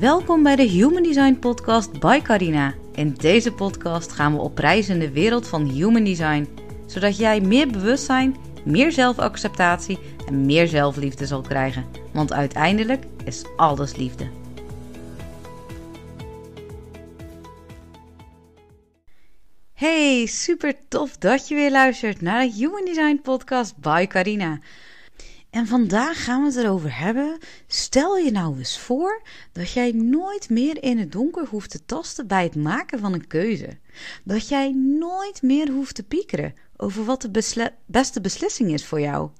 Welkom bij de Human Design Podcast by Carina. In deze podcast gaan we op reis in de wereld van Human Design, zodat jij meer bewustzijn, meer zelfacceptatie en meer zelfliefde zal krijgen. Want uiteindelijk is alles liefde. Hey, super tof dat je weer luistert naar de Human Design Podcast by Carina. En vandaag gaan we het erover hebben. Stel je nou eens voor dat jij nooit meer in het donker hoeft te tasten bij het maken van een keuze. Dat jij nooit meer hoeft te piekeren over wat de beste beslissing is voor jou.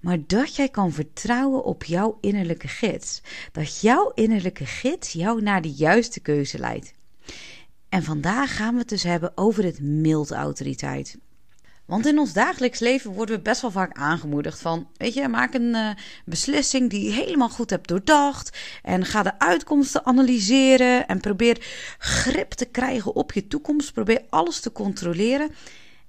Maar dat jij kan vertrouwen op jouw innerlijke gids. Dat jouw innerlijke gids jou naar de juiste keuze leidt. En vandaag gaan we het dus hebben over het mild autoriteit. Want in ons dagelijks leven worden we best wel vaak aangemoedigd van, weet je, maak een uh, beslissing die je helemaal goed hebt doordacht en ga de uitkomsten analyseren en probeer grip te krijgen op je toekomst, probeer alles te controleren.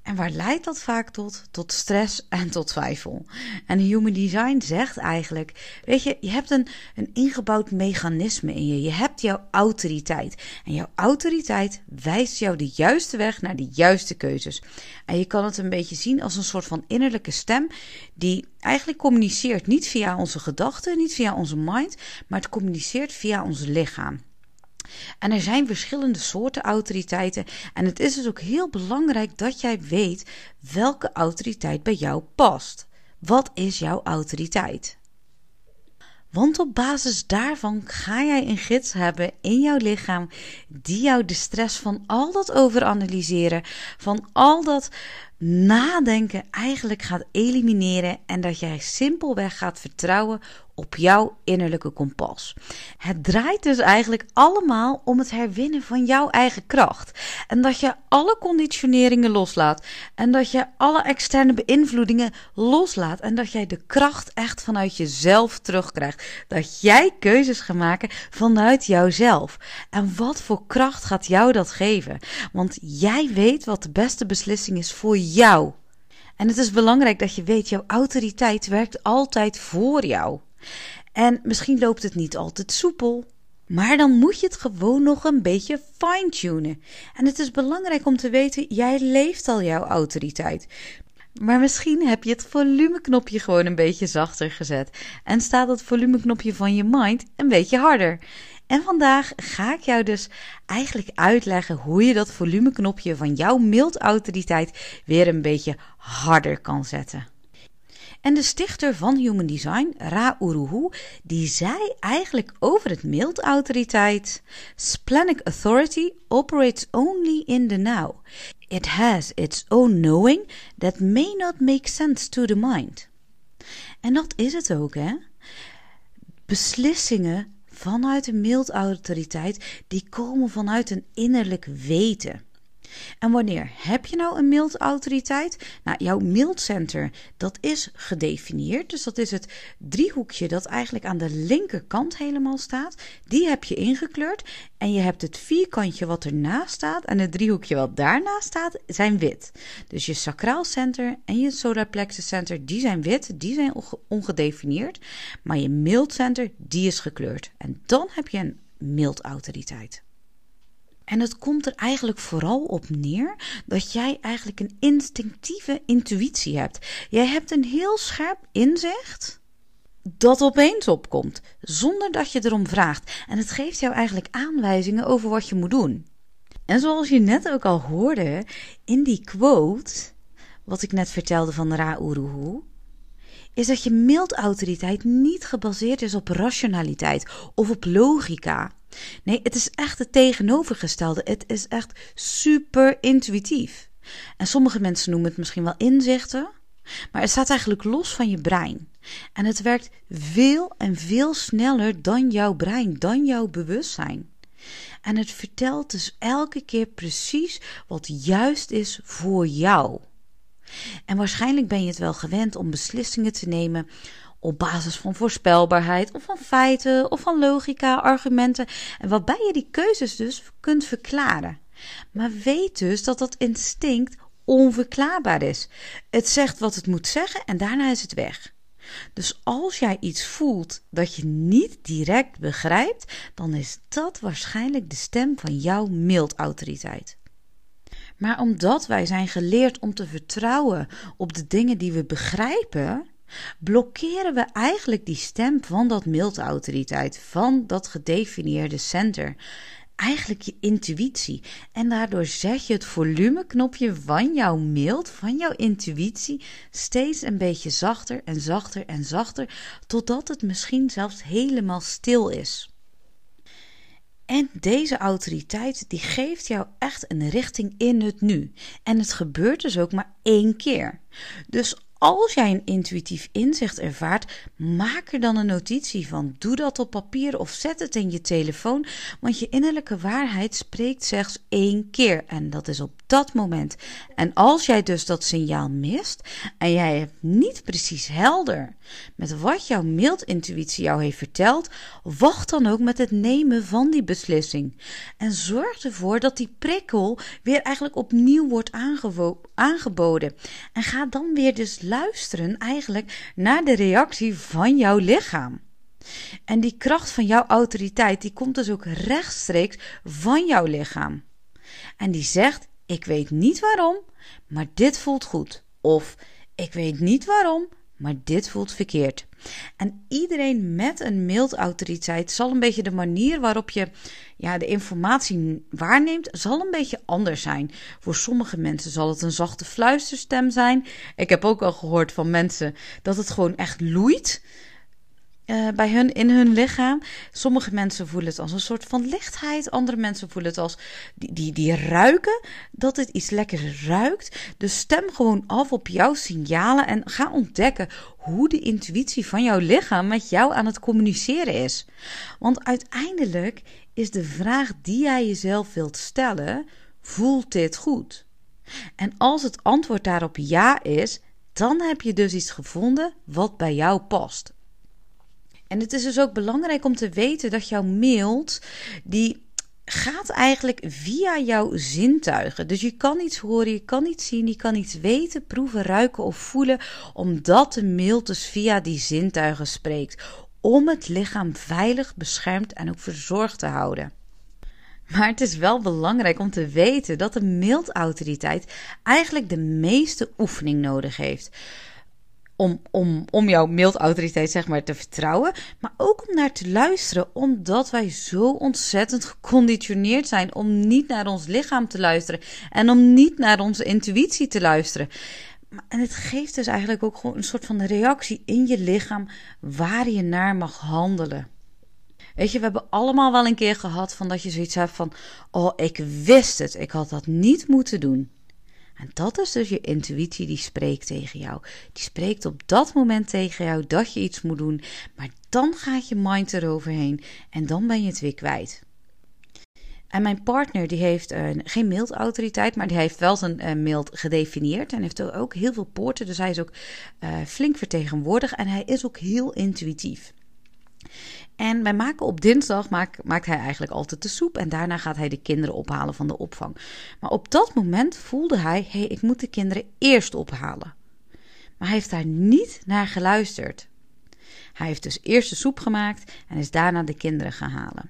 En waar leidt dat vaak tot? Tot stress en tot twijfel. En Human Design zegt eigenlijk: Weet je, je hebt een, een ingebouwd mechanisme in je. Je hebt jouw autoriteit. En jouw autoriteit wijst jou de juiste weg naar de juiste keuzes. En je kan het een beetje zien als een soort van innerlijke stem die eigenlijk communiceert niet via onze gedachten, niet via onze mind, maar het communiceert via ons lichaam. En er zijn verschillende soorten autoriteiten. En het is dus ook heel belangrijk dat jij weet welke autoriteit bij jou past. Wat is jouw autoriteit? Want op basis daarvan ga jij een gids hebben in jouw lichaam die jou de stress van al dat overanalyseren, van al dat nadenken eigenlijk gaat elimineren en dat jij simpelweg gaat vertrouwen op jouw innerlijke kompas. Het draait dus eigenlijk allemaal om het herwinnen van jouw eigen kracht. En dat je alle conditioneringen loslaat. En dat je alle externe beïnvloedingen loslaat. En dat jij de kracht echt vanuit jezelf terugkrijgt. Dat jij keuzes gaat maken vanuit jouzelf. En wat voor kracht gaat jou dat geven? Want jij weet wat de beste beslissing is voor jou. En het is belangrijk dat je weet, jouw autoriteit werkt altijd voor jou. En misschien loopt het niet altijd soepel, maar dan moet je het gewoon nog een beetje fine-tunen. En het is belangrijk om te weten, jij leeft al jouw autoriteit. Maar misschien heb je het volumeknopje gewoon een beetje zachter gezet en staat het volumeknopje van je mind een beetje harder. En vandaag ga ik jou dus eigenlijk uitleggen hoe je dat volumeknopje van jouw mild autoriteit weer een beetje harder kan zetten. En de stichter van Human Design, Ra Uruhu, die zei eigenlijk over het mild autoriteit: Splenic authority operates only in the now. It has its own knowing that may not make sense to the mind. En dat is het ook, hè? Beslissingen vanuit een mild autoriteit, die komen vanuit een innerlijk weten. En wanneer heb je nou een mild autoriteit? Nou, jouw mild center, dat is gedefinieerd. Dus dat is het driehoekje dat eigenlijk aan de linkerkant helemaal staat. Die heb je ingekleurd. En je hebt het vierkantje wat ernaast staat en het driehoekje wat daarnaast staat, zijn wit. Dus je sacraal center en je solar plexus center, die zijn wit, die zijn ongedefinieerd. Maar je mild center, die is gekleurd. En dan heb je een mild autoriteit. En het komt er eigenlijk vooral op neer dat jij eigenlijk een instinctieve intuïtie hebt. Jij hebt een heel scherp inzicht dat opeens opkomt, zonder dat je erom vraagt. En het geeft jou eigenlijk aanwijzingen over wat je moet doen. En zoals je net ook al hoorde in die quote, wat ik net vertelde van Ra Uruhu, is dat je mild autoriteit niet gebaseerd is op rationaliteit of op logica. Nee, het is echt het tegenovergestelde. Het is echt super intuïtief. En sommige mensen noemen het misschien wel inzichten, maar het staat eigenlijk los van je brein. En het werkt veel en veel sneller dan jouw brein, dan jouw bewustzijn. En het vertelt dus elke keer precies wat juist is voor jou. En waarschijnlijk ben je het wel gewend om beslissingen te nemen op basis van voorspelbaarheid of van feiten of van logica, argumenten en waarbij je die keuzes dus kunt verklaren. Maar weet dus dat dat instinct onverklaarbaar is. Het zegt wat het moet zeggen en daarna is het weg. Dus als jij iets voelt dat je niet direct begrijpt, dan is dat waarschijnlijk de stem van jouw mildautoriteit. Maar omdat wij zijn geleerd om te vertrouwen op de dingen die we begrijpen, blokkeren we eigenlijk die stem van dat mildautoriteit, van dat gedefinieerde center eigenlijk je intuïtie. En daardoor zet je het volumeknopje van jouw mild, van jouw intuïtie, steeds een beetje zachter en zachter en zachter, totdat het misschien zelfs helemaal stil is. En deze autoriteit die geeft jou echt een richting in het nu. En het gebeurt dus ook maar één keer. Dus als jij een intuïtief inzicht ervaart, maak er dan een notitie van. Doe dat op papier of zet het in je telefoon, want je innerlijke waarheid spreekt slechts één keer en dat is op dat moment. En als jij dus dat signaal mist en jij hebt niet precies helder met wat jouw mildintuïtie jou heeft verteld, wacht dan ook met het nemen van die beslissing. En zorg ervoor dat die prikkel weer eigenlijk opnieuw wordt aangeboden. En ga dan weer dus luisteren eigenlijk naar de reactie van jouw lichaam. En die kracht van jouw autoriteit, die komt dus ook rechtstreeks van jouw lichaam. En die zegt: Ik weet niet waarom, maar dit voelt goed. Of ik weet niet waarom, maar dit voelt verkeerd. En iedereen met een mild autoriteit zal een beetje de manier waarop je ja, de informatie waarneemt, zal een beetje anders zijn. Voor sommige mensen zal het een zachte fluisterstem zijn. Ik heb ook al gehoord van mensen dat het gewoon echt loeit. Uh, bij hun in hun lichaam. Sommige mensen voelen het als een soort van lichtheid. Andere mensen voelen het als die, die, die ruiken dat het iets lekkers ruikt. Dus stem gewoon af op jouw signalen en ga ontdekken hoe de intuïtie van jouw lichaam met jou aan het communiceren is. Want uiteindelijk is de vraag die jij jezelf wilt stellen: voelt dit goed? En als het antwoord daarop ja is, dan heb je dus iets gevonden wat bij jou past. En het is dus ook belangrijk om te weten dat jouw mild, die gaat eigenlijk via jouw zintuigen. Dus je kan iets horen, je kan iets zien, je kan iets weten, proeven, ruiken of voelen, omdat de mild dus via die zintuigen spreekt. Om het lichaam veilig, beschermd en ook verzorgd te houden. Maar het is wel belangrijk om te weten dat de mildautoriteit eigenlijk de meeste oefening nodig heeft om, om, om jouw mildautoriteit zeg maar te vertrouwen, maar ook om naar te luisteren, omdat wij zo ontzettend geconditioneerd zijn om niet naar ons lichaam te luisteren en om niet naar onze intuïtie te luisteren. En het geeft dus eigenlijk ook gewoon een soort van reactie in je lichaam waar je naar mag handelen. Weet je, we hebben allemaal wel een keer gehad van dat je zoiets hebt van: Oh, ik wist het, ik had dat niet moeten doen. En dat is dus je intuïtie die spreekt tegen jou. Die spreekt op dat moment tegen jou dat je iets moet doen. Maar dan gaat je mind eroverheen en dan ben je het weer kwijt. En mijn partner die heeft uh, geen mildautoriteit, maar die heeft wel zijn uh, mild gedefinieerd. En heeft ook heel veel poorten, dus hij is ook uh, flink vertegenwoordigd. En hij is ook heel intuïtief. En wij maken op dinsdag maakt, maakt hij eigenlijk altijd de soep. En daarna gaat hij de kinderen ophalen van de opvang. Maar op dat moment voelde hij: hé, hey, ik moet de kinderen eerst ophalen. Maar hij heeft daar niet naar geluisterd. Hij heeft dus eerst de soep gemaakt en is daarna de kinderen gaan halen.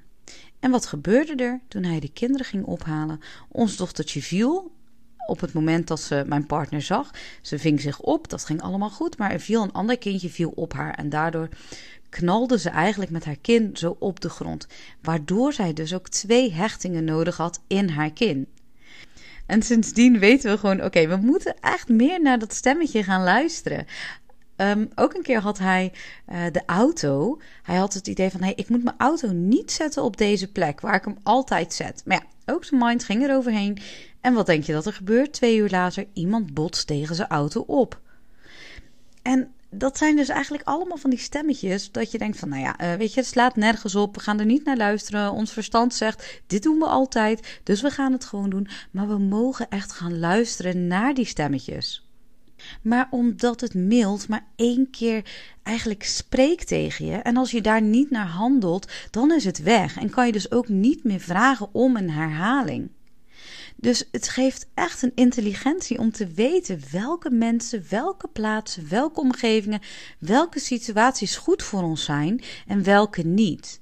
En wat gebeurde er toen hij de kinderen ging ophalen? Ons dochtertje viel op het moment dat ze mijn partner zag. Ze ving zich op, dat ging allemaal goed, maar er viel een ander kindje viel op haar en daardoor knalde ze eigenlijk met haar kin zo op de grond, waardoor zij dus ook twee hechtingen nodig had in haar kin. En sindsdien weten we gewoon: oké, we moeten echt meer naar dat stemmetje gaan luisteren. Ehm, ook een keer had hij uh, de auto. Hij had het idee van: hey, ik moet mijn auto niet zetten op deze plek waar ik hem altijd zet. Maar ja, ook zijn mind ging er overheen. En wat denk je dat er gebeurt? Twee uur later, iemand botst tegen zijn auto op. En dat zijn dus eigenlijk allemaal van die stemmetjes dat je denkt van, nou ja, uh, weet je, het slaat nergens op. We gaan er niet naar luisteren. Ons verstand zegt, dit doen we altijd, dus we gaan het gewoon doen. Maar we mogen echt gaan luisteren naar die stemmetjes. Maar omdat het mild maar één keer eigenlijk spreekt tegen je en als je daar niet naar handelt, dan is het weg en kan je dus ook niet meer vragen om een herhaling. Dus het geeft echt een intelligentie om te weten welke mensen, welke plaatsen, welke omgevingen, welke situaties goed voor ons zijn en welke niet.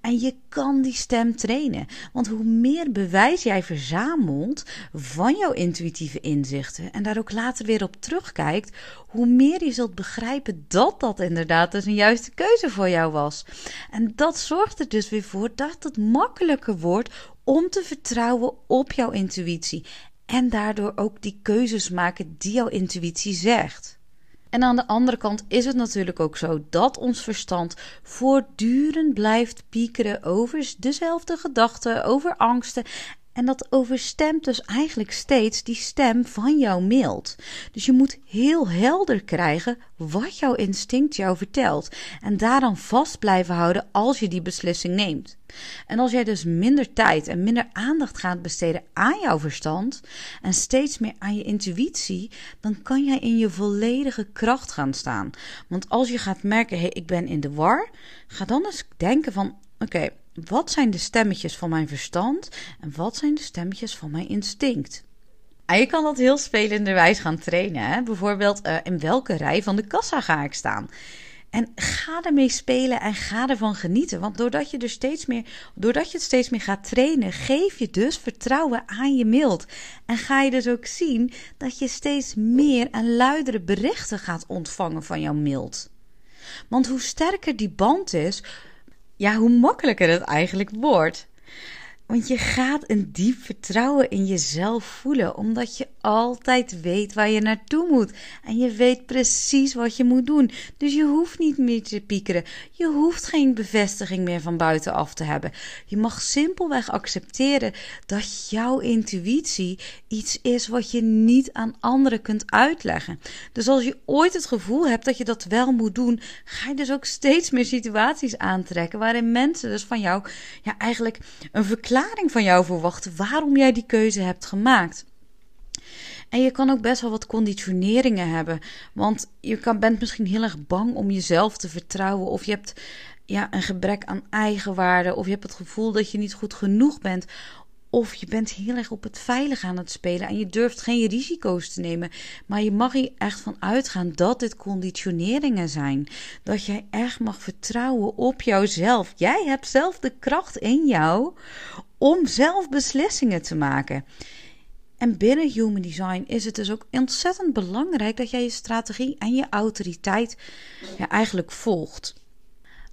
En je kan die stem trainen. Want hoe meer bewijs jij verzamelt van jouw intuïtieve inzichten en daar ook later weer op terugkijkt, hoe meer je zult begrijpen dat dat inderdaad dus een juiste keuze voor jou was. En dat zorgt er dus weer voor dat het makkelijker wordt om te vertrouwen op jouw intuïtie. En daardoor ook die keuzes maken die jouw intuïtie zegt. En aan de andere kant is het natuurlijk ook zo dat ons verstand voortdurend blijft piekeren over dezelfde gedachten, over angsten en dat overstemt dus eigenlijk steeds die stem van jouw mild. Dus je moet heel helder krijgen wat jouw instinct jou vertelt. En daar dan vast blijven houden als je die beslissing neemt. En als jij dus minder tijd en minder aandacht gaat besteden aan jouw verstand en steeds meer aan je intuïtie, dan kan jij in je volledige kracht gaan staan. Want als je gaat merken, hé, hey, ik ben in de war, ga dan eens denken van, oké, wat zijn de stemmetjes van mijn verstand en wat zijn de stemmetjes van mijn instinct? En je kan dat heel spelenderwijs gaan trainen. Hè? Bijvoorbeeld, uh, in welke rij van de kassa ga ik staan? En ga ermee spelen en ga ervan genieten. Want doordat je, er steeds meer, doordat je het steeds meer gaat trainen, geef je dus vertrouwen aan je mild. En ga je dus ook zien dat je steeds meer en luidere berichten gaat ontvangen van jouw mild. Want hoe sterker die band is, ja, hoe makkelijker het eigenlijk wordt. Want je gaat een diep vertrouwen in jezelf voelen, omdat je altijd weet waar je naartoe moet. En je weet precies wat je moet doen. Dus je hoeft niet meer te piekeren. Je hoeft geen bevestiging meer van buitenaf te hebben. Je mag simpelweg accepteren dat jouw intuïtie iets is wat je niet aan anderen kunt uitleggen. Dus als je ooit het gevoel hebt dat je dat wel moet doen, ga je dus ook steeds meer situaties aantrekken waarin mensen dus van jou ja, eigenlijk een verklaring verklaring van jou verwachten waarom jij die keuze hebt gemaakt. En je kan ook best wel wat conditioneringen hebben. Want je kan, bent misschien heel erg bang om jezelf te vertrouwen. Of je hebt ja, een gebrek aan eigenwaarde. Of je hebt het gevoel dat je niet goed genoeg bent. Of je bent heel erg op het veilig aan het spelen en je durft geen risico's te nemen. Maar je mag hier echt van uitgaan dat dit conditioneringen zijn. Dat jij echt mag vertrouwen op jouzelf. Jij hebt zelf de kracht in jou om zelf beslissingen te maken. En binnen Human Design is het dus ook ontzettend belangrijk dat jij je strategie en je autoriteit eigenlijk volgt.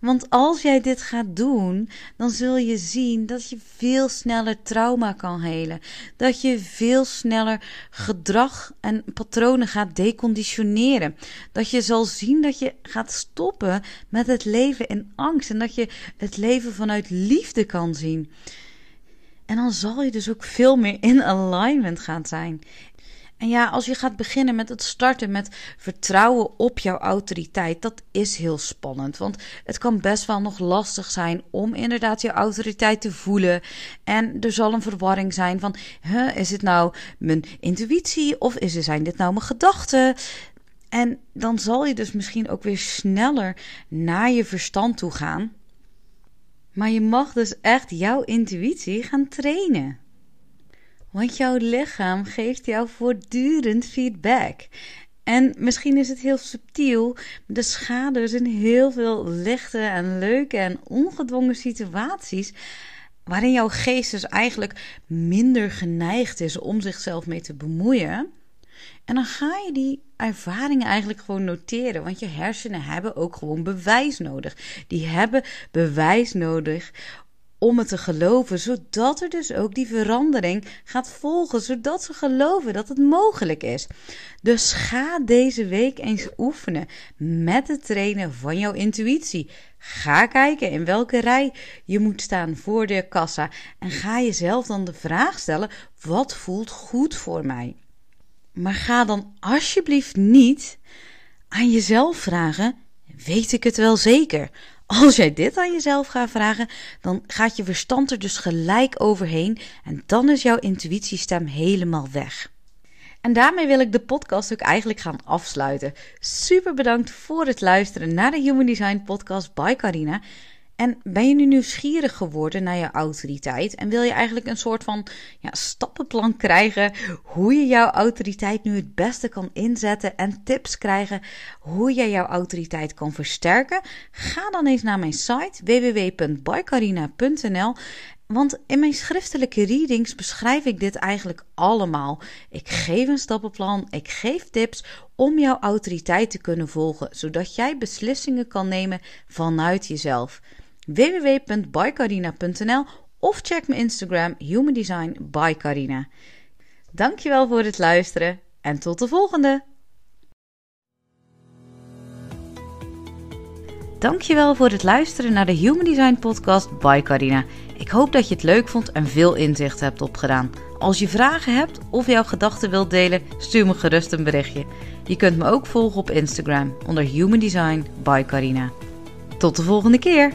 Want als jij dit gaat doen, dan zul je zien dat je veel sneller trauma kan helen. Dat je veel sneller gedrag en patronen gaat deconditioneren. Dat je zal zien dat je gaat stoppen met het leven in angst en dat je het leven vanuit liefde kan zien. En dan zal je dus ook veel meer in alignment gaan zijn. En ja, als je gaat beginnen met het starten met vertrouwen op jouw autoriteit, dat is heel spannend. Want het kan best wel nog lastig zijn om inderdaad je autoriteit te voelen. En er zal een verwarring zijn van, huh, is het nou mijn intuïtie of is zijn dit nou mijn gedachten? En dan zal je dus misschien ook weer sneller naar je verstand toe gaan. Maar je mag dus echt jouw intuïtie gaan trainen. Want jouw lichaam geeft jou voortdurend feedback. En misschien is het heel subtiel, de schade is in heel veel lichte en leuke en ongedwongen situaties. Waarin jouw geest dus eigenlijk minder geneigd is om zichzelf mee te bemoeien. En dan ga je die ervaringen eigenlijk gewoon noteren. Want je hersenen hebben ook gewoon bewijs nodig. Die hebben bewijs nodig om het te geloven, zodat er dus ook die verandering gaat volgen, zodat ze geloven dat het mogelijk is. Dus ga deze week eens oefenen met het trainen van jouw intuïtie. Ga kijken in welke rij je moet staan voor de kassa en ga jezelf dan de vraag stellen: wat voelt goed voor mij? Maar ga dan alsjeblieft niet aan jezelf vragen: weet ik het wel zeker? Als jij dit aan jezelf gaat vragen, dan gaat je verstand er dus gelijk overheen en dan is jouw intuïtiestem helemaal weg. En daarmee wil ik de podcast ook eigenlijk gaan afsluiten. Super bedankt voor het luisteren naar de Human Design Podcast by Carina. En ben je nu nieuwsgierig geworden naar je autoriteit en wil je eigenlijk een soort van ja, stappenplan krijgen hoe je jouw autoriteit nu het beste kan inzetten en tips krijgen hoe je jouw autoriteit kan versterken? Ga dan eens naar mijn site www.bycarina.nl want in mijn schriftelijke readings beschrijf ik dit eigenlijk allemaal. Ik geef een stappenplan, ik geef tips om jouw autoriteit te kunnen volgen, zodat jij beslissingen kan nemen vanuit jezelf. www.bycarina.nl of check mijn Instagram Human Design by Carina. Dankjewel voor het luisteren en tot de volgende! Dankjewel voor het luisteren naar de Human Design podcast by Carina. Ik hoop dat je het leuk vond en veel inzicht hebt opgedaan. Als je vragen hebt of jouw gedachten wilt delen, stuur me gerust een berichtje. Je kunt me ook volgen op Instagram onder Human Design by Carina. Tot de volgende keer!